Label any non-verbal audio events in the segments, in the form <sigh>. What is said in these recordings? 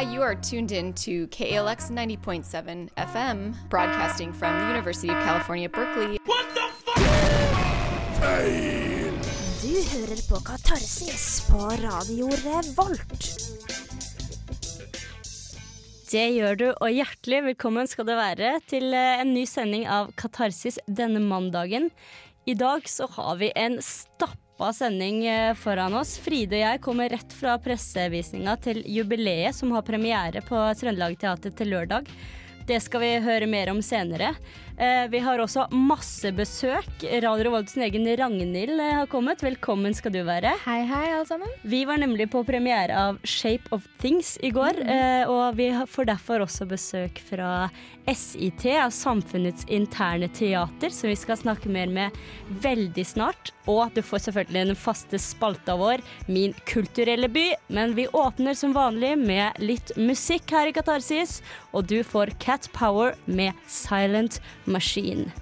Hi, you are tuned in to KALX 90.7 FM, broadcasting from the University of California, Berkeley. Du hører på Katarsis på Radio Revolt. Det gjør du, og hjertelig velkommen skal det være til eh, en ny sending av Katarsis denne mandagen. I dag så har vi en stappa sending eh, foran oss. Fride og jeg kommer rett fra pressevisninga til jubileet som har premiere på Trøndelag Teater til lørdag. Det skal vi høre mer om senere. Eh, vi har også masse besøk. Radio Revolts egen Ragnhild eh, har kommet. Velkommen skal du være. Hei, hei, alle sammen. Vi var nemlig på premiere av Shape of Things i går, mm. og vi får derfor også besøk fra SIT, Samfunnets interne teater, som vi skal snakke mer med veldig snart. Og du får selvfølgelig den faste spalta vår, Min kulturelle by, men vi åpner som vanlig med litt musikk her i Katarsis, og du får Cat Power med Silent Machine.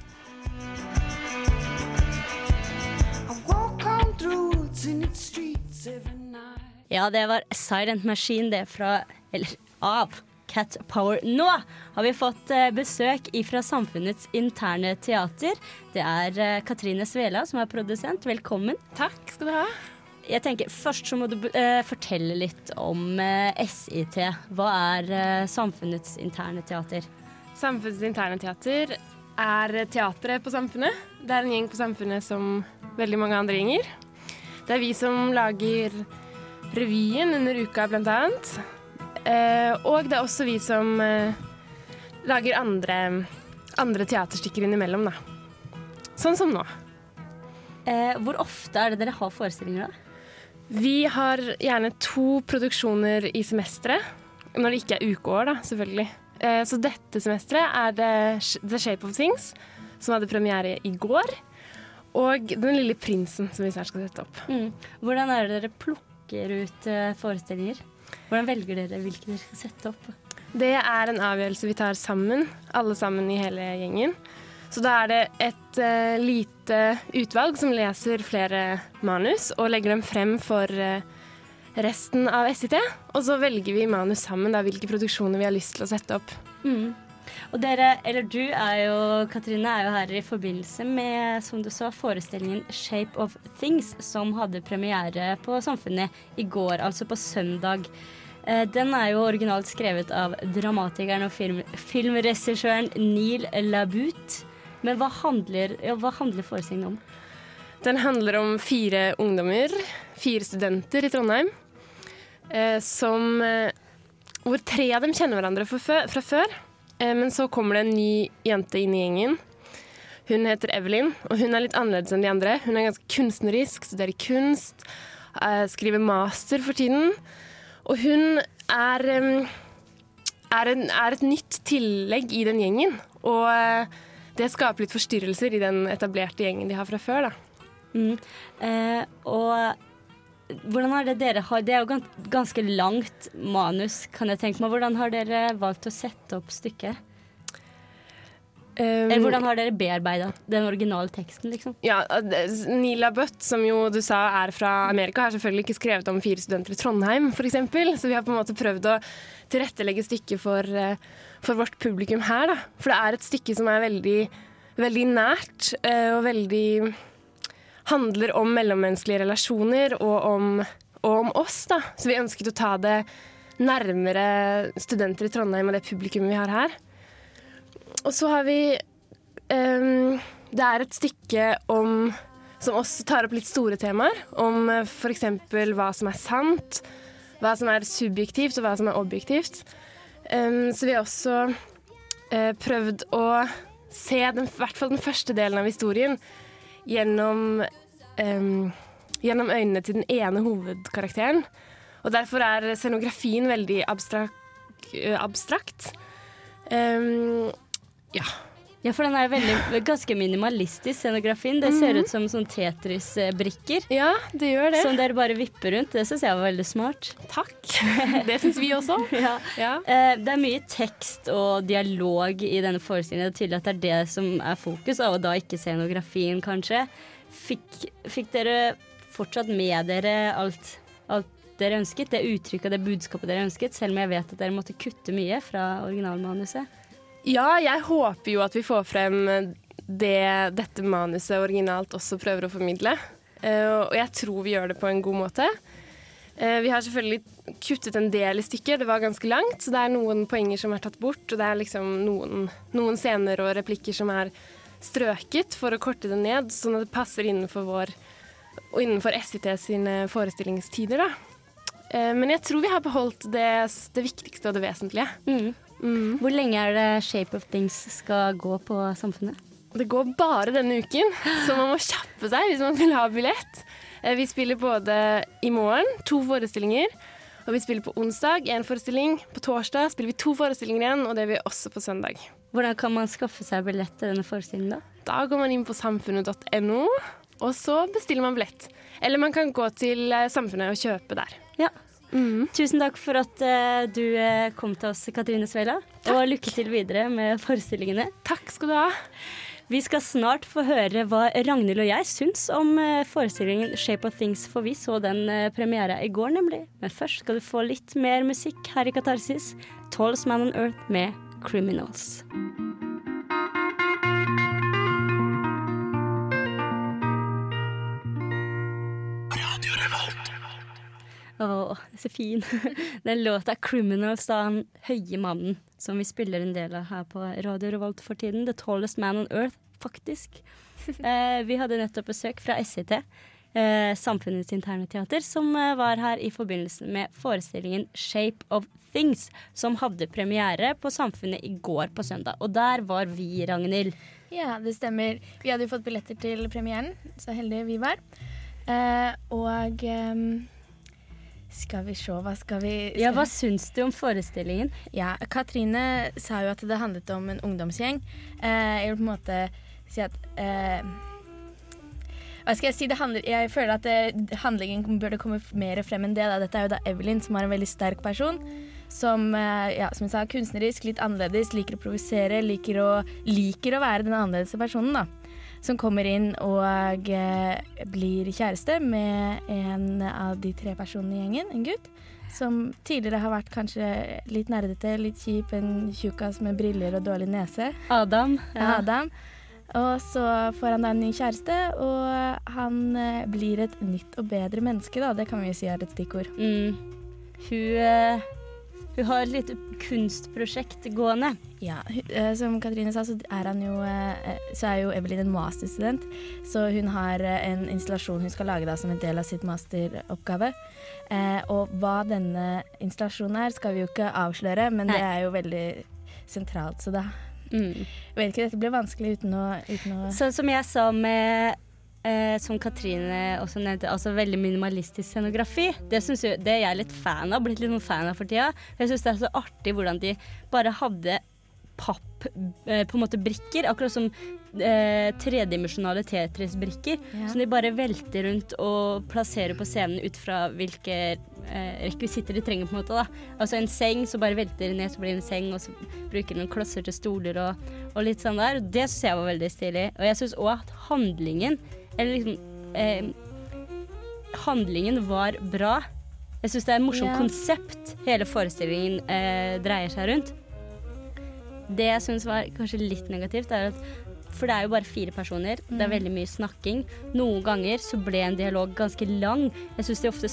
Ja, det var Silent Machine, det fra Eller av Cat Power. Nå har vi fått eh, besøk fra Samfunnets interne teater. Det er eh, Katrine Svela som er produsent. Velkommen. Takk skal du ha. Jeg tenker Først så må du eh, fortelle litt om eh, SIT. Hva er eh, Samfunnets interne teater? Samfunnets interne teater er teatret på Samfunnet. Det er en gjeng på Samfunnet som veldig mange andre gjenger. Det er vi som lager revyen under uka, blant annet. Eh, og det er også vi som eh, lager andre, andre teaterstykker innimellom, da. Sånn som nå. Eh, hvor ofte er det dere har forestillinger, da? Vi har gjerne to produksjoner i semesteret. Når det ikke er ukeår, da, selvfølgelig. Eh, Så dette semesteret er det The Shape of Things, som hadde premiere i går. Og Den lille prinsen, som vi snart skal sette opp. Mm. Hvordan er det dere plukker ut eh, forestillinger? Hvordan velger dere hvilke dere skal sette opp? Det er en avgjørelse vi tar sammen, alle sammen i hele gjengen. Så da er det et uh, lite utvalg som leser flere manus og legger dem frem for eh, resten av SIT. Og så velger vi manus sammen, da, hvilke produksjoner vi har lyst til å sette opp. Mm. Og dere, eller du er jo, Katrine, er jo her i forbindelse med, som du sa, forestillingen Shape of Things, som hadde premiere på Samfunnet i går, altså på søndag. Eh, Den er jo originalt skrevet av dramatikeren og film, filmregissøren Neil Labute. Men hva handler, ja, handler forestillingen om? Den handler om fire ungdommer, fire studenter i Trondheim, eh, som eh, Hvor tre av dem kjenner hverandre fra fra før. Eh, men så kommer det en ny jente inn i gjengen. Hun heter Evelyn, og hun er litt annerledes enn de andre. Hun er ganske kunstnerisk, studerer kunst, eh, skriver master for tiden. Og hun er, eh, er, en, er et nytt tillegg i den gjengen. Og det skaper litt forstyrrelser i den etablerte gjengen de har fra før. da. Mm. Eh, og hvordan har det dere har Det er jo gans- ganske langt manus, kan jeg tenke meg. Hvordan har dere valgt å sette opp stykket? Um, Eller hvordan har dere bearbeida den originale teksten, liksom? ja, Nila Butt, som jo du sa er fra Amerika, har selvfølgelig ikke skrevet om fire studenter i Trondheim, f.eks. Så vi har på en måte prøvd å tilrettelegge stykket for, eh, for vårt publikum her. Da. For det er et stykke som er veldig, veldig nært eh, og veldig handler om mellommenneskelige relasjoner og om, og om oss. Da. Så vi ønsket å ta det nærmere studenter i Trondheim og det publikummet vi har her. Og så har vi um, Det er et stykke om som også tar opp litt store temaer. Om uh, f.eks. hva som er sant, hva som er subjektivt og hva som er objektivt. Ehm, så vi har også uh, prøvd å se den, i hvert fall den første delen av historien gjennom, um, gjennom øynene til den ene hovedkarakteren. Og derfor er scenografien veldig abstrak, uh, abstrakt. Um, ja. Ja, for den er veldig, ganske minimalistisk, scenografien. Det ser ut som sånn Tetris-brikker. ja, det gjør det. Som dere bare vipper rundt. Det syns jeg var veldig smart. Takk. Det syns vi også. <laughs> Ja. Ja. Eh, det er mye tekst og dialog i denne forestillingen. Det er tydelig at det er det som er fokus, og da ikke scenografien, kanskje. Fikk, fikk dere fortsatt med dere alt, alt dere ønsket, det uttrykket og det budskapet dere ønsket, selv om jeg vet at dere måtte kutte mye fra originalmanuset? Ja, jeg håper jo at vi får frem det dette manuset originalt også prøver å formidle. Uh, og jeg tror vi gjør det på en god måte. Uh, vi har selvfølgelig kuttet en del i stykker, det var ganske langt, så det er noen poenger som er tatt bort. Og det er liksom noen, noen scener og replikker som er strøket for å korte det ned, sånn at det passer innenfor vår og innenfor SIT sine forestillingstider. da. Uh, men jeg tror vi har beholdt det, det viktigste og det vesentlige. Mm. Mm. Hvor lenge er det Shape of Things skal gå på Samfunnet? Det går bare denne uken, så man må kjappe seg hvis man vil ha billett. Eh, vi spiller både i morgen to forestillinger, og vi spiller på onsdag én forestilling. På torsdag spiller vi to forestillinger igjen, og det gjør vi også på søndag. Hvordan kan man skaffe seg billett til denne forestillingen, da? Da går man inn på samfunnet.no, og så bestiller man billett. Eller man kan gå til eh, Samfunnet og kjøpe der. Ja. Mm. Tusen takk for at uh, du kom til oss, Katrine Svela. Og lykke til videre med forestillingene. Takk skal du ha. Vi skal snart få høre hva Ragnhild og jeg syns om eh, forestillingen 'Shape of Things', for vi så den eh, premiera i går, nemlig. Men først skal du få litt mer musikk her i Katarsis. 'Tallest Man on Earth' med 'Criminals'. Å, så fin. <laughs> Den låta 'Criminals' av han høye mannen som vi spiller en del av her på Radio Revolt for tiden. The tallest man on earth, faktisk. <laughs> Eh, vi hadde nettopp besøk fra SIT, eh, Samfunnets interne teater, som eh, var her i forbindelse med forestillingen Shape of Things, som hadde premiere på Samfunnet i går på søndag. Og der var vi, Ragnhild. Ja, det stemmer. Vi hadde jo fått billetter til premieren, så heldige vi var. Eh, og ehm, skal vi se, hva skal vi skal... Ja, Hva syns du om forestillingen? Ja, Katrine sa jo at det handlet om en ungdomsgjeng. Eh, jeg vil på en måte si at eh, Hva skal jeg si? Handler, jeg føler at det, handlingen burde komme mer frem enn det. Da. Dette er jo da Evelyn, som er en veldig sterk person. Som, eh, ja, som jeg sa, kunstnerisk, litt annerledes, liker å provosere, liker å, liker å være den annerledes personen. da som kommer inn og eh, blir kjæreste med en av de tre personene i gjengen, en gutt. Som tidligere har vært kanskje litt nerdete, litt kjip, en tjukkas med briller og dårlig nese. Adam. Ja. Adam. Og så får han da en ny kjæreste, og han eh, blir et nytt og bedre menneske, da. Det kan vi si er et stikkord. Mm. Hun eh hun har et lite kunstprosjekt gående. Ja, uh, som Katrine sa, så er, jo, uh, så er jo Evelyn en masterstudent. Så hun har en installasjon hun skal lage da, som en del av sitt masteroppgave. og hva denne installasjonen er, skal vi jo ikke avsløre, men Nei. det er jo veldig sentralt. Så da mm. Jeg vet ikke, dette blir vanskelig uten å, uten å Sånn som jeg sa med Eh, som Katrine også nevnte, altså veldig minimalistisk scenografi. Det, jeg, det er jeg litt fan av, blitt litt fan av for tida. Jeg syns det er så artig hvordan de bare hadde papp eh, på en måte brikker, akkurat som eh, tredimensjonale Tetris-brikker. Ja. Som de bare velter rundt og plasserer på scenen ut fra hvilke eh, rekvisitter de trenger. på en måte da. Altså en seng, så bare velter de ned, så blir det en seng, og så bruker de noen klosser til stoler og, og litt sånn der. Det syns jeg var veldig stilig. Og jeg syns òg at handlingen eller liksom eh, Handlingen var bra. Jeg syns det er et morsomt yeah. konsept hele forestillingen eh, dreier seg rundt. Det jeg syns var kanskje litt negativt, er at for det er jo bare fire personer. Mm. Det er mm. veldig mye snakking. Noen ganger så ble en dialog ganske lang. Jeg syns de ofte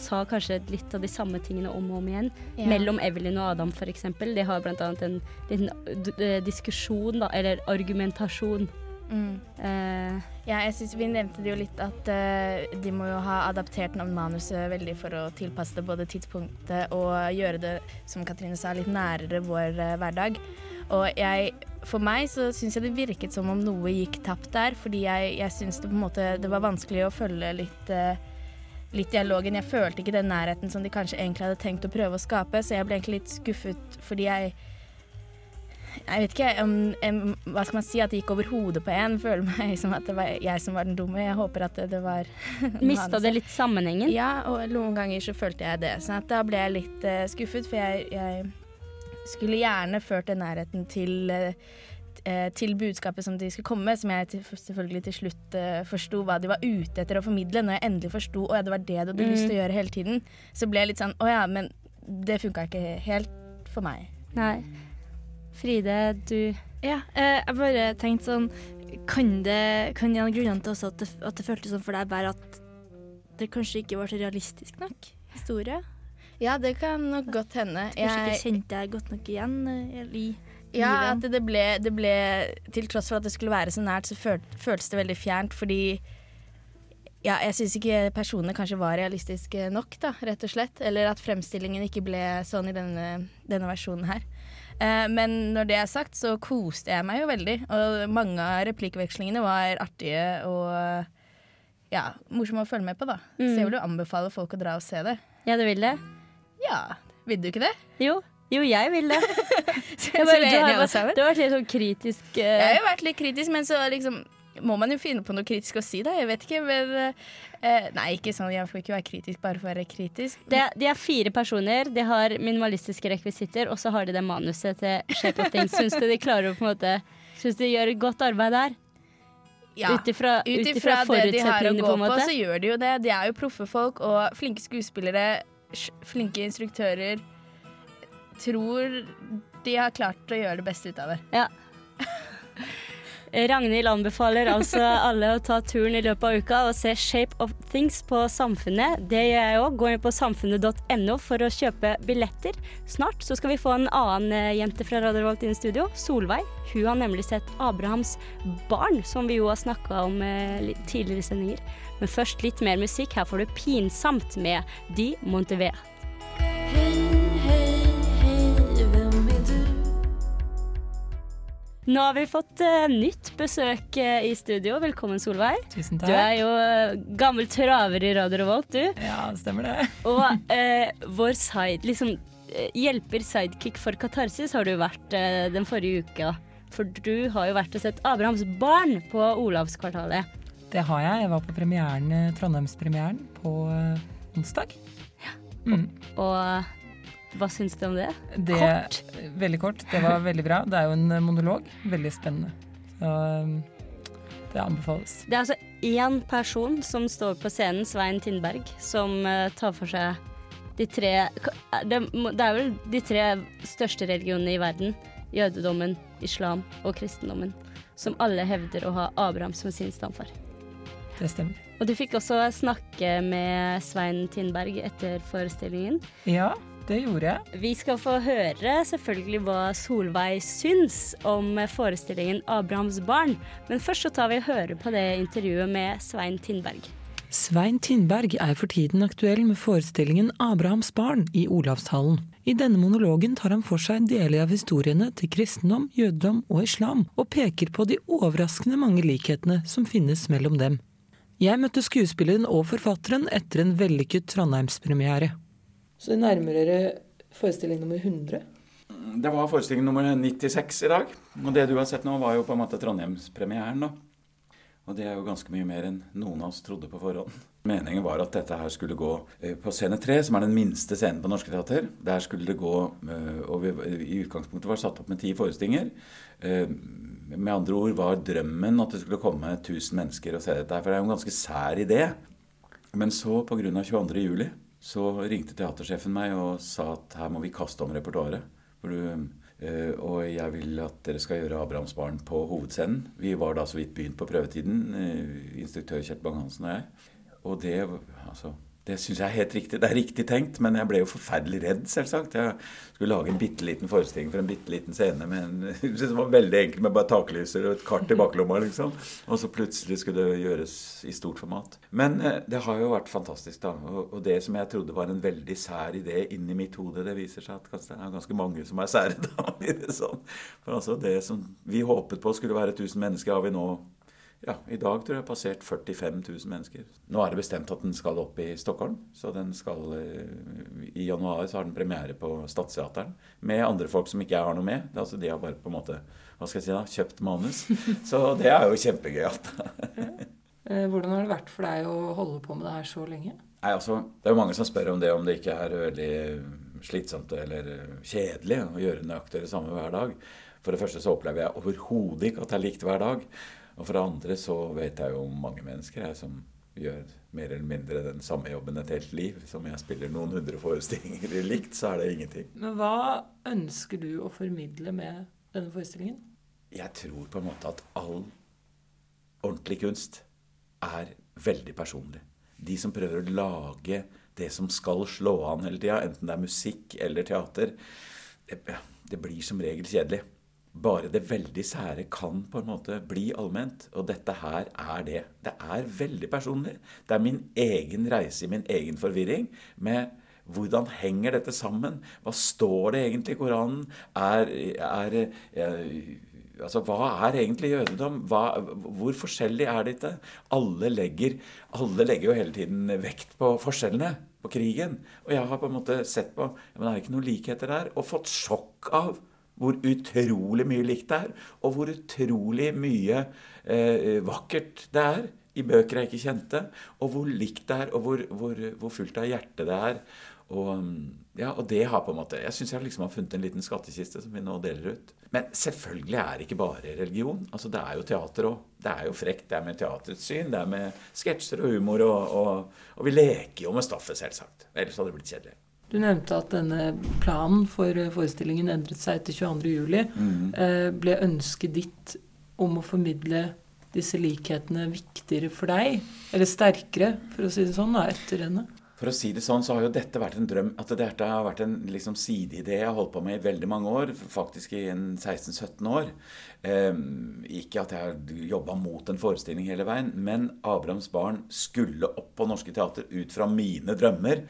sa kanskje litt av de samme tingene om og om igjen. Yeah. Mellom Evelyn og Adam, f.eks. De har annet en liten diskusjon, da, eller argumentasjon Uh, ja, jeg synes Vi nevnte det jo litt at uh, de må jo ha adaptert manuset veldig for å tilpasse det både tidspunktet og gjøre det, som Katrine sa, litt nærere vår uh, hverdag. Og jeg, for meg så syns jeg det virket som om noe gikk tapt der, fordi jeg, jeg syns det på en måte det var vanskelig å følge litt litt dialogen. Jeg følte ikke den nærheten som de kanskje egentlig hadde tenkt å prøve å skape, så jeg ble egentlig litt skuffet fordi jeg jeg vet ikke om, um, Hva skal man si? At det gikk over hodet på en. Føler meg som at det var jeg som var den dumme. Jeg håper at det, det var <laughs> Mista det litt sammenhengen? Ja, og noen ganger så følte jeg det. Så da ble jeg litt uh, skuffet, for jeg, jeg, skulle gjerne ført den nærheten til uh, til budskapet som de skulle komme med, som jeg til, selvfølgelig til slutt eh, forsto hva de var ute etter å formidle, når jeg endelig forsto at det var det du hadde lyst til å gjøre hele tiden, så ble jeg litt sånn å ja, men det funka ikke helt for meg. Nei. Fride, du Ja, eh, jeg bare tenkte sånn Kan det Kan en av grunnene til også at det, at det føltes sånn for deg, være at det kanskje ikke var så realistisk nok historie? Ja, det kan nok godt hende. Kanskje ikke kjente jeg godt nok igjen eh, i ja, at det ble, det ble Til tross for at det skulle være så nært, så føltes det veldig fjernt, fordi ja, jeg syns ikke personene kanskje var realistiske nok, da, rett og slett. Eller at fremstillingen ikke ble sånn i denne, denne versjonen her. Eh, men når det er sagt, så koste jeg meg jo veldig. Og mange av replikkvekslingene var artige og ja, morsomme å følge med på, da. Så jeg vil jo anbefale folk å dra og se det. Ja, du vil det? Ja, vil du ikke det? Jo. Jo, jeg vil det. Så <laughs> Jeg bare, du, har, vært- du har vært litt sånn kritisk uh... Jeg har jo vært litt kritisk, men så liksom må man jo finne på noe kritisk å si, da. Jeg vet ikke, men eh, Nei, ikke sånn. Jeg får ikke være kritisk bare for å være kritisk. det, De er fire personer, de har minimalistiske rekvisitter, og så har de det manuset til Shape of Things. Syns du de klarer å på en måte Syns de gjør et godt arbeid der? Ja. Ut ifra det de har å gå på en på, måte? så gjør de jo det. De er jo proffe folk og flinke skuespillere, flinke instruktører. Tror de har klart å gjøre det beste ut av det. Ja. <laughs> Ragnhild anbefaler altså alle å ta turen i løpet av uka og se Shape of Things på Samfunnet. Det gjør jeg òg. Gå inn på samfunnet.no for å kjøpe billetter. Snart så skal vi få en annen eh, jente fra Radio Revolt inn i studio. Solveig. Hun har nemlig sett Abrahams barn, som vi jo har snakka om eh, tidligere i sendinger. Men først litt mer musikk. Her får du Pinsamt med De Montevert. Nå har vi fått uh, nytt besøk uh, i studio. Velkommen, Solveig. Tusen takk. Du er jo eh, gammel traver i Radio Revolt, du. Ja, stemmer det. <laughs> Og vår side, liksom, hjelper sidekick for Katarsis har du vært den forrige uka. For du har jo vært og sett Abrahams barn på Olavskvartalet. Det har jeg. Jeg var på premieren, Trondheimspremieren på onsdag. Mm. Og hva syns du om det? Det, Kort. Veldig kort. Det var veldig bra. Det er jo en eh, monolog. Veldig spennende. Så eh, det anbefales. Det er altså én person som står på scenen, Svein Tindberg, som eh, tar for seg de tre det, det er vel de tre største religionene i verden. Jødedommen, islam og kristendommen. Som alle hevder å ha Abraham som sin stamfar. Det stemmer. Og du fikk også snakke med Svein Tindberg etter forestillingen. Ja, det gjorde jeg. Vi skal få høre selvfølgelig hva Solveig syns om forestillingen 'Abrahams barn', men først så tar vi og hører på det intervjuet med Svein Tindberg. Svein Tindberg er for tiden aktuell med forestillingen 'Abrahams barn' i Olavshallen. I denne monologen tar han for seg deler av historiene til kristendom, jødedom og islam, og peker på de overraskende mange likhetene som finnes mellom dem. Jeg møtte skuespilleren og forfatteren etter en vellykket Trondheimspremiere. Så det nærmer dere forestilling nummer 100? Det var forestilling nummer 96 i dag. Og det du har sett nå, var jo på en måte Trondheimspremieren, da. Og det er jo ganske mye mer enn noen av oss trodde på forhånd. Meningen var at dette her skulle gå eh, på scene 3, som er den minste scenen på Norske Teater. Der skulle det gå eh, Og i utgangspunktet var det satt opp med ti forestillinger. Eh, Med andre ord var drømmen at det skulle komme 1000 mennesker og se dette her. For det er jo en ganske sær idé. Men så, pga. 22. så ringte teatersjefen meg og sa at her må vi kaste om repertoaret. Eh, og jeg vil at dere skal gjøre 'Abrahams barn' på hovedscenen. Vi var da så vidt begynt på prøvetiden, eh, instruktør Kjell Bang-Hansen og jeg. Og det, altså, det syns jeg er helt riktig. Det er riktig tenkt, men jeg ble jo forferdelig redd, selvsagt. Jeg skulle lage en bitte liten forestilling for en bitte liten scene med en, som var veldig enkel, med bare taklyser og et kart i baklomma, liksom. Og så plutselig skulle det gjøres i stort format. Men eh, det har jo vært fantastisk, da. Og, det som jeg trodde var en veldig sær idé inni mitt hode, det viser seg at det er ganske mange som er sære, <laughs> da. sånn. For altså, det som vi håpet på skulle være 1000 mennesker, har vi nå ja, I dag tror jeg passert 45 000 mennesker. Nå er det bestemt at den skal opp i Stockholm. Så den skal eh, I januar så har den premiere på Stadsteateren med andre folk som ikke jeg har noe med. Altså, de har bare på en måte hva skal jeg si da, kjøpt manus. <laughs> Så det er jo kjempegøyalt. Eh, Hvordan har det vært for deg å holde på med det her så lenge? Nei, altså, Det er jo mange som spør om det, om det ikke er veldig slitsomt eller eh, kjedelig å gjøre nøyaktig det samme hver dag. For det første så opplever jeg overhodet ikke at det er likt hver dag. Og for det andre så vet jeg jo mange mennesker jeg, som gjør mer eller mindre den samme jobben et helt liv. Som jeg spiller noen hundre forestillinger likt, så er det ingenting. Men hva ønsker du å formidle med denne forestillingen? Jeg tror på en måte at all ordentlig kunst er veldig personlig. De som prøver å lage det som skal slå an hele tida, enten det er musikk eller teater, det, det blir som regel kjedelig bare det veldig sære kan på en måte bli allment. Og dette her er det. Det er veldig personlig. Det er min egen reise i min egen forvirring med hvordan henger dette sammen? Hva står det egentlig i Koranen? Er, er, er altså, Hva er egentlig jødedom? Hva, hvor forskjellig er dette? Alle legger, alle legger jo hele tiden vekt på forskjellene, på krigen. Og jeg har på en måte sett på men er det ikke noen likheter der? Og fått sjokk av hvor utrolig mye likt det er, og hvor utrolig mye eh, vakkert det er i bøker jeg ikke kjente, og hvor likt det er, og hvor, hvor, hvor fullt av hjerte det er. Og, ja, og det har på en måte Jeg syns jeg liksom har funnet en liten skattkiste som vi nå deler ut. Men selvfølgelig er det ikke bare religion. altså Det er jo teater òg. Det er jo frekt. Det er med teaterets syn, det er med sketsjer og humor, og, og, og vi leker jo med stoffet, selvsagt. Ellers hadde det blitt kjedelig. Du nevnte at denne planen for eh, forestillingen endret seg etter 22.07. Mm. Ble ønsket ditt om å formidle disse likhetene viktigere for deg? Eller sterkere, for å si det sånn, da, etter henne? For å si det sånn, så har jo dette vært en drøm. At dette har vært en liksom, sideidé jeg har holdt på med i veldig mange år. Faktisk i 16-17 år. Eh, ikke at jeg har jobba mot en forestilling hele veien, men Abrahams barn skulle opp på Norske Teater ut fra mine drømmer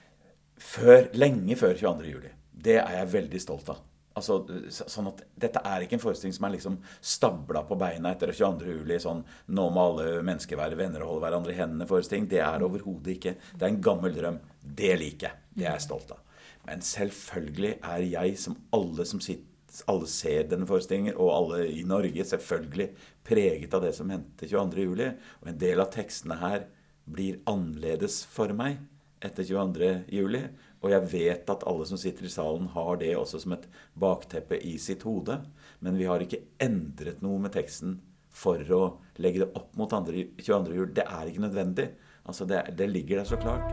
før, lenge før 22. juli. Det er jeg veldig stolt av. Altså, sånn at Dette er ikke en forestilling som er liksom stabla på beina etter 22. juli. Sånn 'nå må alle mennesker være venner og holde hverandre i hendene'-forestilling. Det er overhodet ikke. Det er en gammel drøm. Det liker jeg. Det er jeg stolt av. Men selvfølgelig er jeg, som alle som sitter alle ser denne forestillingen, og alle i Norge selvfølgelig preget av det som hendte 22.07. Og en del av tekstene her blir annerledes for meg etter 22.07. Og jeg vet at alle som sitter i salen, har det også som et bakteppe i sitt hode. Men vi har ikke endret noe med teksten for å legge det opp mot 22. jul. Det er ikke nødvendig. Altså, det, det ligger der så klart.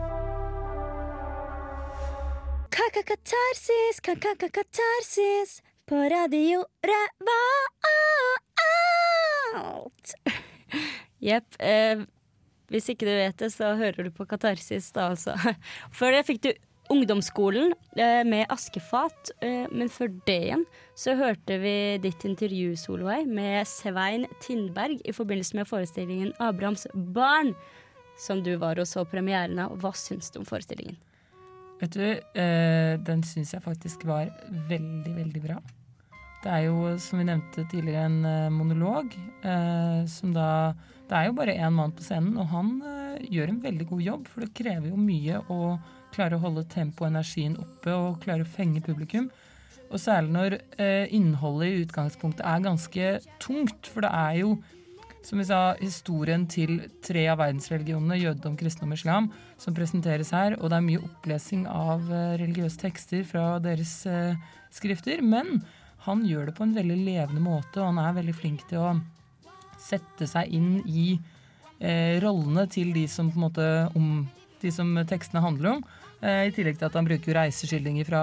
Kaka-katarsis, kaka-katarsis på radio Revolt. <laughs> Jepp. Eh, hvis ikke du vet det, så hører du på Katarsis, da altså. <laughs> Før det fikk du ungdomsskolen eh, med Askefat, eh, men før det igjen så hørte vi ditt intervju, Solveig, med Svein Tindberg i forbindelse med forestillingen 'Abrahams barn', som du var og så premieren av. Hva syns du om forestillingen? Vet du, eh, den syns jeg faktisk var veldig, veldig bra. Det er jo, som vi nevnte tidligere, en monolog som da det er jo bare én mann på scenen, og han uh, gjør en veldig god jobb. For det krever jo mye å klare å holde tempoet og energien oppe og klare å fenge publikum. Og særlig når uh, innholdet i utgangspunktet er ganske tungt. For det er jo, som vi sa, historien til tre av verdensreligionene, jødedom, kristendom og islam, som presenteres her. Og det er mye opplesing av uh, religiøse tekster fra deres skrifter. Men han gjør det på en veldig levende måte, og han er veldig flink til å sette seg inn i eh, rollene til de som måte om de som tekstene handler om. Eh, I tillegg til at han bruker reiseskildringer fra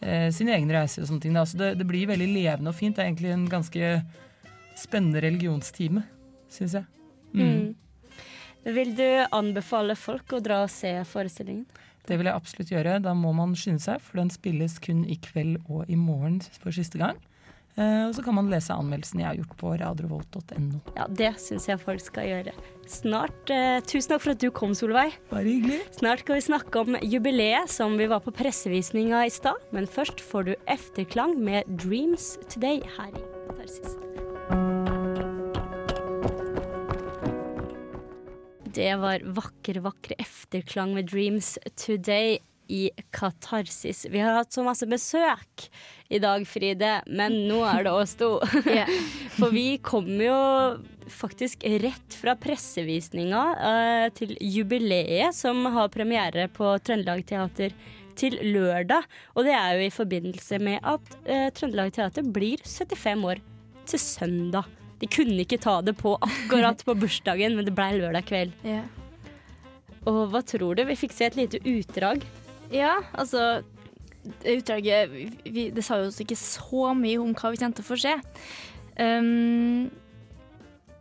eh, sin egen reise og sånne ting. Så det, det, blir veldig levende og fint. Det er egentlig en ganske spennende religionstime, syns jeg. Mm. Mm. Vil du anbefale folk å dra og se forestillingen? Det vil jeg absolutt gjøre. Da må man skynde seg, for den spilles kun i kveld og i morgen for siste gang. Uh, og så kan man lese anmeldelsen jeg har gjort på radiovolt.no. Ja, det syns jeg folk skal gjøre. Snart eh, Tusen takk for at du kom, Solveig. Bare hyggelig. Snart skal vi snakke om jubileet som vi var på pressevisninga i stad. Men først får du efterklang med 'Dreams Today' her i Katarsis. Det var vakre, vakre efterklang med 'Dreams Today' i Katarsis. Vi har hatt så masse besøk i dag, Fride, men nå er det oss to. <laughs> For vi kommer jo faktisk rett fra pressevisninga uh, til jubileet som har premiere på Trøndelag Teater til lørdag. Og det er jo i forbindelse med at uh, Trøndelag Teater blir 75 år til søndag. De kunne ikke ta det på akkurat på bursdagen, men det ble lørdag kveld. Yeah. Og hva tror du? Vi fikk se et lite utdrag. Ja, altså Utdraget vi, Det sa jo oss ikke så mye om hva vi kjente å få se. Um,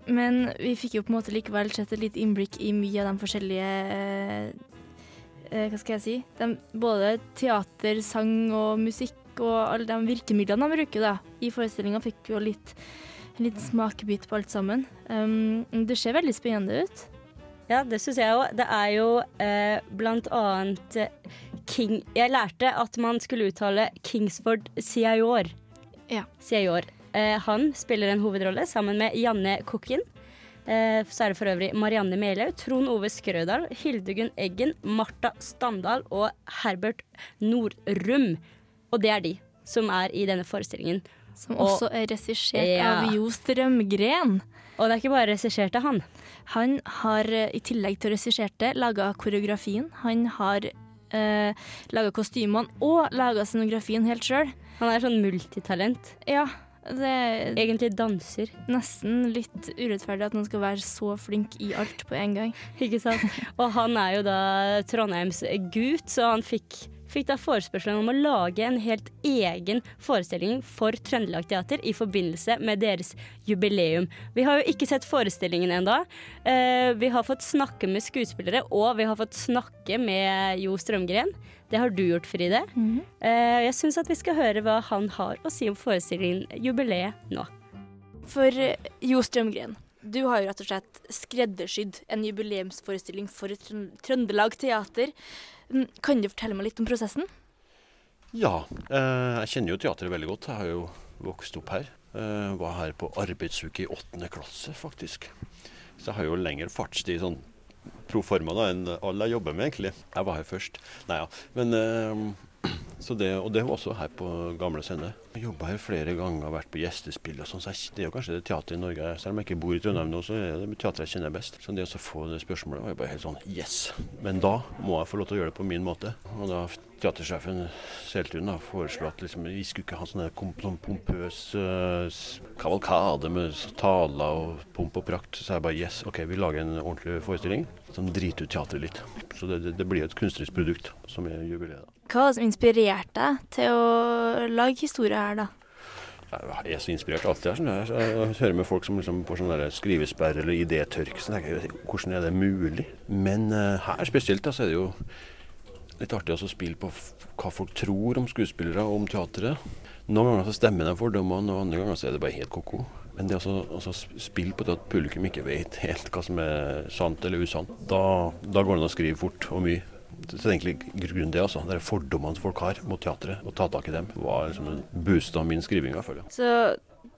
men vi fikk jo på en måte likevel sett et lite innblikk i mye av de forskjellige eh, eh, Hva skal jeg si? De, både teater, sang og musikk og alle de virkemidlene de bruker da. I forestillinga fikk jo litt, en liten smakebit på alt sammen. Um, det ser veldig spennende ut. Ja, det syns jeg òg. Det er jo eh, blant annet King Jeg lærte at man skulle uttale Kingsford Siayor. Ja. Siayor. Eh, han spiller en hovedrolle sammen med Janne Kokken. Eh, så er det for øvrig Marianne Melhaug, Trond Ove Skrødal, Hildegunn Eggen, Marta Standal og Herbert Nordrum. Og det er de som er i denne forestillingen. Som Og- også er regissert Ja. av Jo Strømgren. Og det er ikke bare regissert av han. Han har eh, i tillegg til regisserte laga koreografien. Han har eh, laga kostymene og laga scenografien helt sjøl. Han er sånn multitalent. Ja, det Egentlig danser. nesten litt urettferdig at han skal være så flink i alt på en gang. Ikke sant? Og han er jo da Trondheims gutt, så han fikk, fikk da forespørselen om å lage en helt egen forestilling for Trøndelag Teater i forbindelse med deres jubileum. Vi har jo ikke sett forestillingen ennå. Eh, vi har fått snakke med skuespillere, og vi har fått snakke med Jo Strømgren. Det har du gjort, Fride. eh, jeg syns at vi skal høre hva han har å si om forestillingen Jubileet nå. For eh, Jo Strømgren, du har jo rett og slett skreddersydd en jubileumsforestilling for Trøn- Trøndelag Teater. Kan du fortelle meg litt om prosessen? Ja, eh, jeg kjenner jo teatret veldig godt. Jeg har jo vokst opp her. Eh, var her på arbeidsuke i åttende klasse, faktisk. Så jeg har jo lengre fartstid sånn proforma enn alle jeg jobber med, egentlig. Jeg var her først. Nei ja. Men eh, det, og det var også her på Gamle Scene. Jeg jobba her flere ganger, vært på gjestespill og sånn. Så det er jo kanskje det teatret i Norge Selv om jeg ikke bor i Trondheim nå, så er det teatret jeg kjenner best. Så det å få det spørsmålet var jo bare helt sånn yes. Men da må jeg få lov til å gjøre det på min måte. Og da teatersjefen Seltun foreslo at liksom, vi skulle ikke ha sånn sånn pompøs uh, kavalkade med taler og pomp og prakt. Så jeg bare yes, OK, vi lager en ordentlig forestilling som driter ut teatret litt. Så det, det, det blir et kunstnerisk produkt som er jubileet. Hva var det som inspirerte deg til å lage historie her, da? Jeg er så inspirert alltid. Jeg, skjønner. jeg, hører med folk som liksom får sånn skrivesperre eller idétørke. Så tenker jeg, hvordan er det mulig? Men uh, her spesielt da, så er det jo litt artig å spille på hva folk tror om skuespillere og om teatret. Noen ganger så stemmer de fordommene, og andre ganger så er det bare helt ko-ko. Men det å spille på det at publikum ikke vet helt hva som er sant eller usant, da, da går det an å skrive fort og mye. Så det er egentlig grunnen det, altså. Det er fordommene folk har mot teatret. Å ta tak i dem var liksom en boost av min skriving, i hvert fall. ja. Så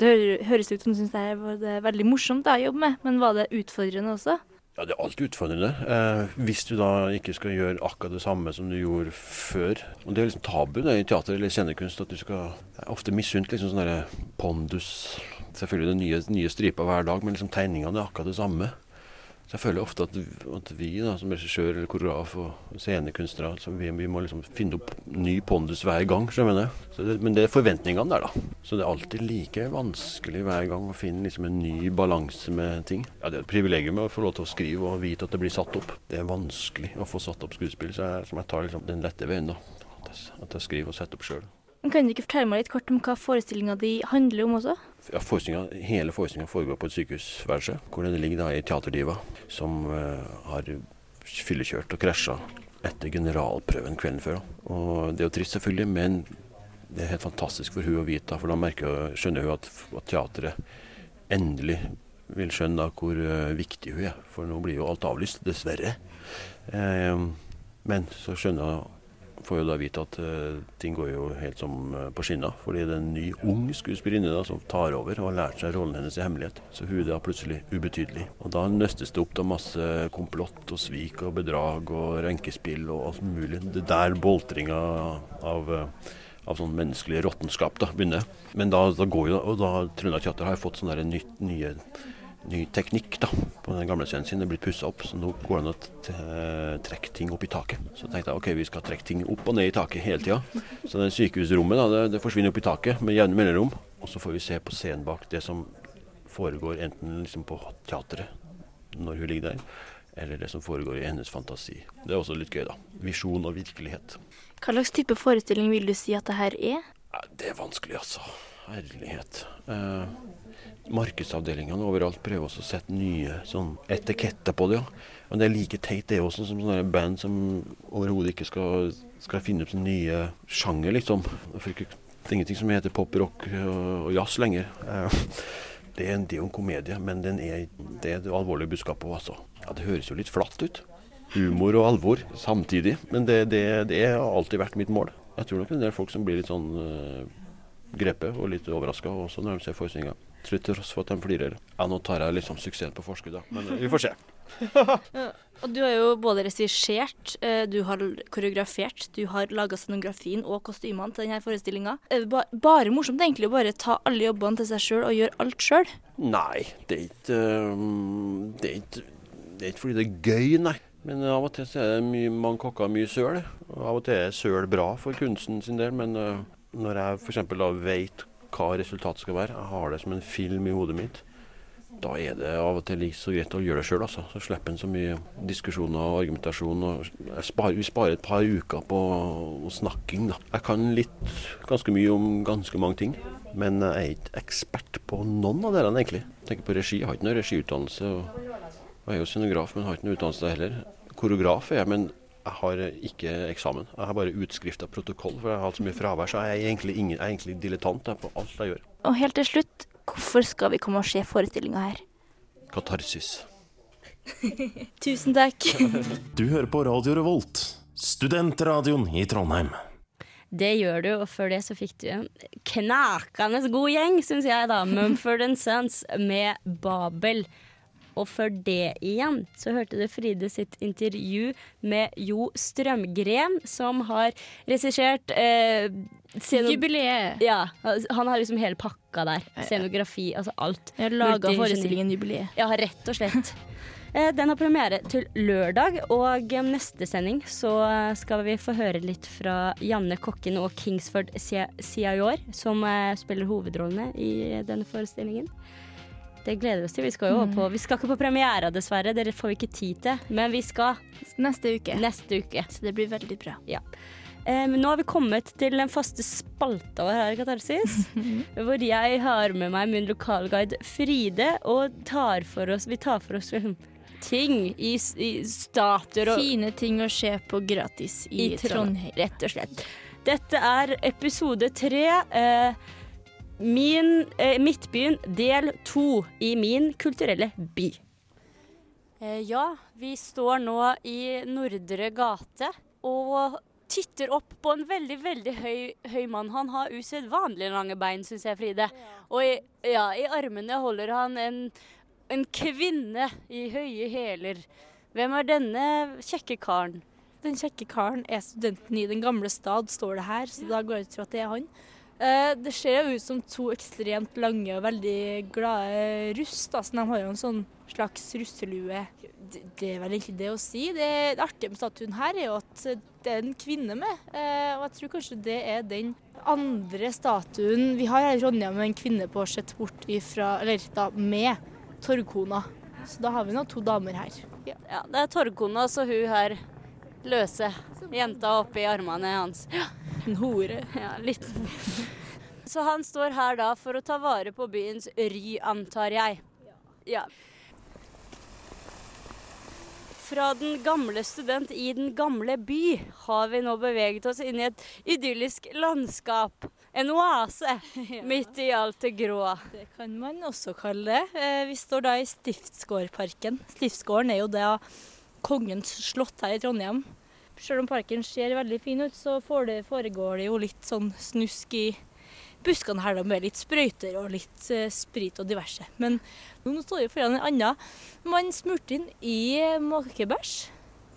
det høres ut som du syns det er veldig morsomt å jobbe med, men var det utfordrende også? Ja, det er alltid utfordrende. Eh, hvis du da ikke skal gjøre akkurat det samme som du gjorde før. Og det er liksom tabu det, i teater eller scenekunst at du skal Jeg er ofte misunt liksom sånn pondus. Selvfølgelig det nye, nye striper hver dag, men liksom tegningene er akkurat det samme. Så jeg føler ofte at, at vi da, som regissør eller koreograf og scenekunstnere, så vi, vi må liksom finne opp ny pondus hver gang. skjønner jeg. Så det, men det er forventningene der, da. Så det er alltid like vanskelig hver gang å finne liksom en ny balanse med ting. Ja, Det er et privilegium å få lov til å skrive og vite at det blir satt opp. Det er vanskelig å få satt opp skuespill, så jeg, som jeg tar liksom den lette veien. da. At jeg, at jeg skriver og setter opp sjøl. Kan du ikke fortelle meg litt kort om hva forestillinga di handler om også? Ja, forestillingen, hele forestillinga foregår på et sykehusværelse, hvor det ligger da ei teaterdiva som eh, har fyllekjørt og krasja etter generalprøven kvelden før. Og det er jo trist, selvfølgelig, men det er helt fantastisk for hun å vite, for da merker skjønner hun at, at teatret endelig vil skjønne da hvor eh, viktig hun er. For nå blir jo alt avlyst, dessverre. Eh, men så skjønner hun får jo da vite at uh, ting går jo helt som uh, på skinner. Fordi det er en ny, ung skuespillerinne som tar over og har lært seg rollen hennes i hemmelighet. Så hun er da plutselig ubetydelig. Og da nøstes det opp da masse komplott og svik og bedrag og renkespill og alt mulig. Det er der boltringa av uh, av sånn menneskelig råttenskap da, begynner. Men da, da går jo, og da Trøndelag Teater har fått sånne nytt, nye ny teknikk da, på den gamle scenen sin. Det er blitt pussa opp, så nå går det an å trekke ting opp i taket. Så tenkte jeg ok, vi skal trekke ting opp og ned i taket hele tida. Så det sykehusrommet da, det, det forsvinner opp i taket med jevne mellomrom. Og så får vi se på scenen bak det som foregår enten liksom på teatret når hun ligger der, eller det som foregår i hennes fantasi. Det er også litt gøy, da. Visjon og virkelighet. Hva slags type forestilling vil du si at det her er? Det er vanskelig, altså. Herlighet. Eh, markedsavdelingene overalt prøver også å sette nye sånn etiketter på det. Ja. Men det er like teit det også, som sånne band som overhodet ikke skal, skal finne opp sånne nye sjanger, liksom. For ikke, det er ingenting som heter pop, rock og, og jazz lenger. Eh, det, er, en- det er jo en komedie, men er, det er det alvorlige budskapet òg, altså. Ja, det høres jo litt flatt ut. Humor og alvor samtidig. Men det, det, det har alltid vært mitt mål. Jeg tror nok en del folk som blir litt sånn uh, grepet og litt overraska også når de ser forestillinga. Til tross for at de flirer. Ja, nå tar jeg liksom suksessen på forskudd, da. Men eh, vi får se. <laughs> Og du har jo både regissert, eh, du har koreografert, du har laga scenografien og kostymene til denne forestillinga. Er det bare morsomt egentlig å bare ta alle jobbene til seg sjøl og gjøre alt sjøl? Nei, det er ikke um, det, er ikke det er ikke fordi det er gøy, nei. Men av og til så er det mye, mange kokker mye søl. Og av og til er søl bra for kunsten sin del, men når jeg f.eks. veit vet hva resultatet skal være, jeg har det som en film i hodet mitt, da er det av og til like så greit å gjøre det sjøl, altså. Så slipper en så mye diskusjoner og argumentasjon. Og sparer, vi sparer et par uker på snakking, da. Jeg kan litt, ganske mye om ganske mange ting. Men jeg er ikke ekspert på noen av delene, egentlig. Jeg tenker på regi. Jeg har ikke noe regiutdannelse. Og jeg er jo scenograf, men har ikke noe utdannelse heller. Koreograf er jeg, men jeg har ikke eksamen. Jeg har bare utskrift av protokoll, for jeg har hatt så mye fravær. Så jeg er egentlig, ingen, jeg er egentlig dilettant jeg, på alt jeg gjør. Og helt til slutt, hvorfor skal vi komme og se forestillinga her? Katarsis. <laughs> Tusen takk. <laughs> Du hører på Radio Revolt, studentradioen i Trondheim. Det gjør du, og før det så fikk du en knakende god gjeng, syns jeg, da. Mumford Sons med Babel. Og før det igjen så hørte du Fride sitt intervju med Jo Strømgren, som har regissert eh, Jubileet. Ja, han har liksom hele pakka der. Scenografi, altså alt. Jeg har laga forestillingen Jubileet. Ja, rett og slett. Eh, Den har premiere til lørdag, og eh, neste sending så eh, skal vi få høre litt fra Janne Kokken og Kingsford Sia- Siayor, som spiller hovedrollene i denne forestillingen. Det gleder vi oss til. Vi skal jo Mm. på Vi skal ikke på premiere, dessverre. Det får vi ikke tid til. Men vi skal Neste uke. neste uke. Så det blir veldig bra. Ja. Eh, nå har vi kommet til den faste spalta vår her i Katarsis. <laughs> hvor jeg har med meg min lokalguide Fride og tar for oss Vi tar for oss ting i, i statuer og Fine ting å se på gratis i, i Trondheim. Rett og slett. Dette er episode tre. Eh, min, eh, Midtbyen del to i min kulturelle by. Eh, ja, vi står nå i Nordre gate og titter opp på en veldig, veldig høy, høy mann. Han har usedvanlig lange bein, syns jeg, Fride. Og i, ja, i armene holder han en, en kvinne i høye hæler. Hvem er denne kjekke karen? Den kjekke karen er studenten i Den gamle stad, står det her, så da går jeg ut fra at det er han. Eh, det ser jo ut som to ekstremt lange og veldig glade russ, da, de har jo en sånn slags russelue. Det, det er vel egentlig det å si. Det, det artige med statuen her er jo at det er en kvinne med, eh, og jeg tror kanskje det er den andre statuen vi har her i Trondheim med en kvinne på sett bort ifra, eller da med torgkona. Så da har vi nå to damer her. Ja. Ja, det er Torgkona så hun her løse jenta oppi armene hans. En hore. <laughs> Ja, litt. Så han står her da for å ta vare på byens ry, antar jeg. Ja. Fra den gamle student i den gamle by har vi nå beveget oss inn i et idyllisk landskap. En oase <laughs> midt i alt det grå. Det kan man også kalle det. Eh, Vi står da i Stiftsgårdparken. Stiftsgården er jo da kongens slott her i Trondheim. Selv om parken ser veldig fin ut, så foregår det jo litt sånn snusk i buskene her da, med litt sprøyter og litt eh, sprit og diverse. Men nå står vi foran en annen mann smurt inn i måkebæsj.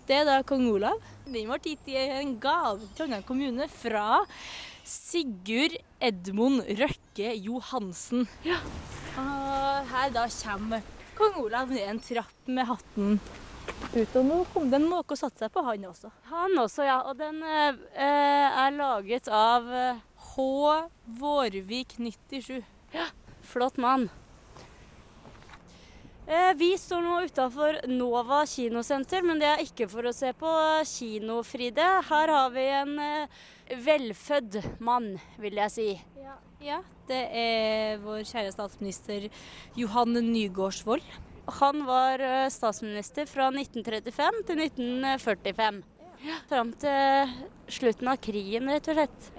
Det er da kong Olav. Den ble gitt i en gave til Trondheim kommune fra Sigurd Edmund Røkke Johansen. Og her da kommer kong Olav ned en trapp med hatten ut. Og nå kom det en måke og satte seg på han også. Han også, ja. Og den eh, eh, er laget av eh, H. Vårvik 97. Ja, Flott mann. Eh, vi står nå utafor Nova kinosenter, men det er ikke for å se på kino, Fride. Her har vi en eh, velfødd mann, vil jeg si. Ja, det er vår kjære statsminister Johan Nygaardsvold. Han var eh, statsminister fra 1935 til 1945. Fram til slutten av krigen, rett og slett.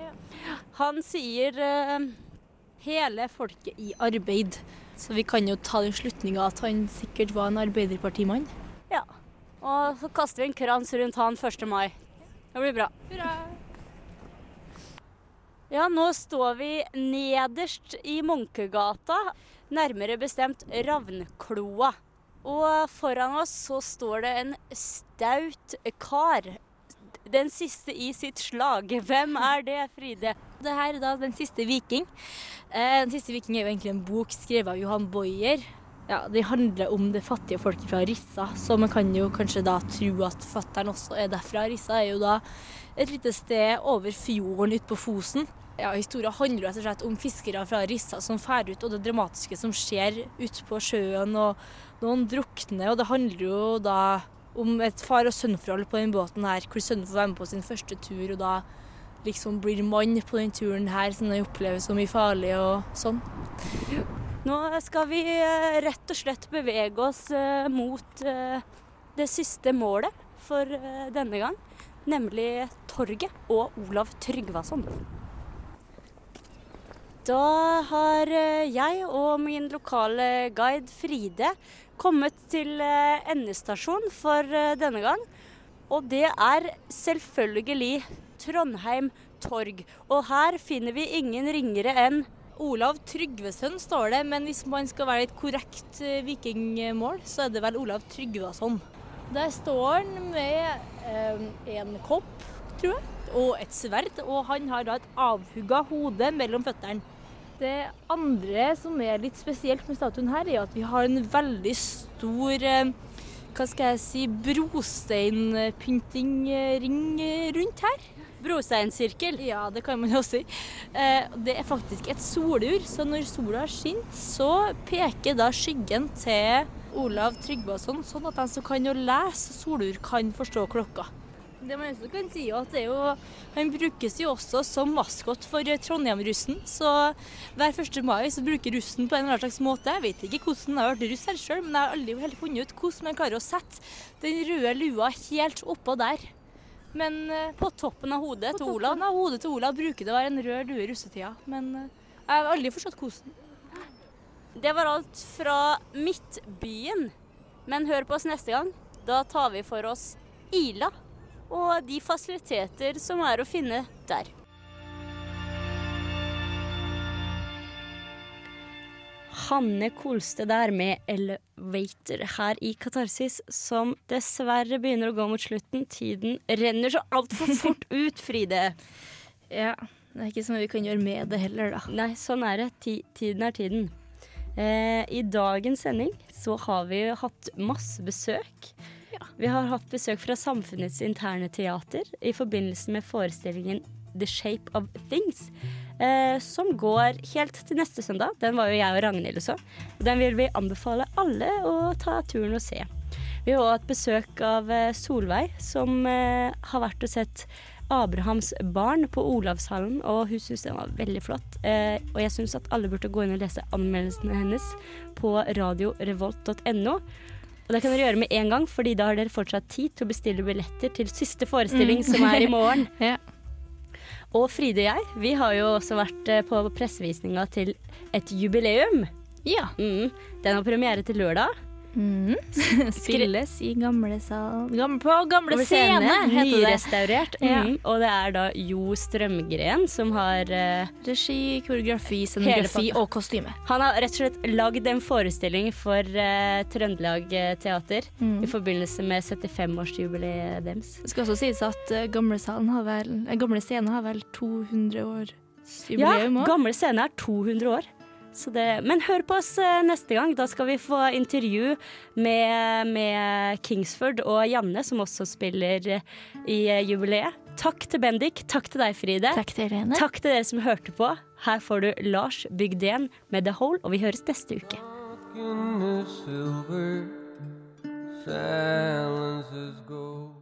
Han sier uh, Hele folket i arbeid. Så vi kan jo ta den slutninga at han sikkert var en arbeiderpartimann. Ja. Og så kaster vi en krans rundt han 1. mai. Det blir bra. Ja, nå står vi nederst i Munkegata, nærmere bestemt Ravnkloa. Og foran oss så står det en staut kar. Den siste i sitt slag. Hvem er det, Fride? Det her er da Den siste viking. Eh, den siste viking er jo egentlig en bok skrevet av Johan Boyer. Ja, Det handler om det fattige folket fra Rissa, så man kan jo kanskje da tro at fattern også er derfra. Rissa er jo da et lite sted over fjorden ute på Fosen. Ja, Historien handler rett og slett om fiskere fra Rissa som drar ut, og det dramatiske som skjer ute på sjøen. og Noen drukner, og det handler jo da om et far- og sønnforhold på den båten her, hvor sønnen får være med på sin første tur, og da liksom blir mann på den turen her, som han opplever så mye farlig og sånn. Nå skal vi eh, rett og slett bevege oss eh, mot eh, det siste målet for denne gang, nemlig torget og Olav Tryggvason. Da har eh, jeg og min lokale guide Fride kommet til eh, endestasjon for eh, denne gang. Og det er selvfølgelig Trondheim torg. Og her finner vi ingen ringere enn Olav Tryggvason står det, men hvis man skal være et korrekt vikingmål, så er det vel Olav Tryggvason. Der står han med eh, en kopp, tror jeg, og et sverd, og han har da et avhugga hode mellom føttene. Det andre som er litt spesielt med statuen her, er at vi har en veldig stor eh, hva skal jeg si, brosteinpyntingring rundt her. Brosteinsirkel. Ja, det kan man jo si. Eh, det er faktisk et solur, så når sola skinner, så peker da skyggen til Olav Tryggvason, sånn at de som kan jo lese solur, kan forstå klokka. Det man også kan si, er at det er jo, Han brukes jo også som maskot for Trondheim-russen. Så hver 1. mai så bruker russen på en eller annen slags måte. Jeg vet ikke hvordan jeg har vært russ her sjøl, men jeg har aldri helt funnet ut hvordan man klarer å sette den røde lua helt oppå der. Men eh, På toppen av hodet på til Olav. av hodet til Olav bruker det å være en rød lue i russetida. Men eh, jeg har aldri forstått hvordan. Det var alt fra Midtbyen. Men hør på oss neste gang. Da tar vi for oss Ila og de fasiliteter som er å finne der. Hanne Kolstø der med 'Elevator' her i Katarsis, som dessverre begynner å gå mot slutten. Tiden renner så altfor fort ut, Fride. Ja, det er ikke så mye vi kan gjøre med det heller, da. Nei, sånn er det. Ti tiden er tiden. Eh, I dagens sending så har vi hatt masse besøk. Vi har hatt besøk fra Samfunnets interne teater i forbindelse med forestillingen The Shape of Things. Eh, som går helt til neste søndag. Den var jo jeg og Ragnhild også. Den vil vi anbefale alle å ta turen og se. Vi har også hatt besøk av eh, Solveig, som eh, har vært og sett Abrahams barn på Olavshallen, og hun syntes den var veldig flott. Eh, og jeg syns at alle burde gå inn og lese anmeldelsene hennes på radiorevolt.no. Og det kan dere gjøre med en gang, fordi da har dere fortsatt tid til å bestille billetter til siste forestilling, Mm. som er i morgen. <laughs> Ja. Og Fride og jeg, vi har jo også vært eh, på pressevisninga til et jubileum. Ja. Mm. Den har premiere til lørdag. Mm. <laughs> Spilles i gamle sal... Gamle, på gamle scene, heter det. Nyrestaurert. Ja. Mm. Og det er da Jo Strømgren som har uh, Regi, koreografi, scenografi og kostyme. Han har rett og slett lagd en forestilling for uh, Trøndelag eh, Teater Mm. i forbindelse med 75-årsjubileet deres. Det skal også sies at uh, gamle, salen har vel, gamle scene har vel 200 års Ja, jubileum òg. gamle scene er 200 år. Så det, men hør på oss eh, neste gang. Da skal vi få intervju med, med Kingsford og Janne, som også spiller i eh, jubileet. Takk til Bendik. Takk til deg, Fride. Takk til Irene. Takk til dere som hørte på. Her får du Lars Bygdén med The Hole, og vi høres neste uke. silver silence is gold.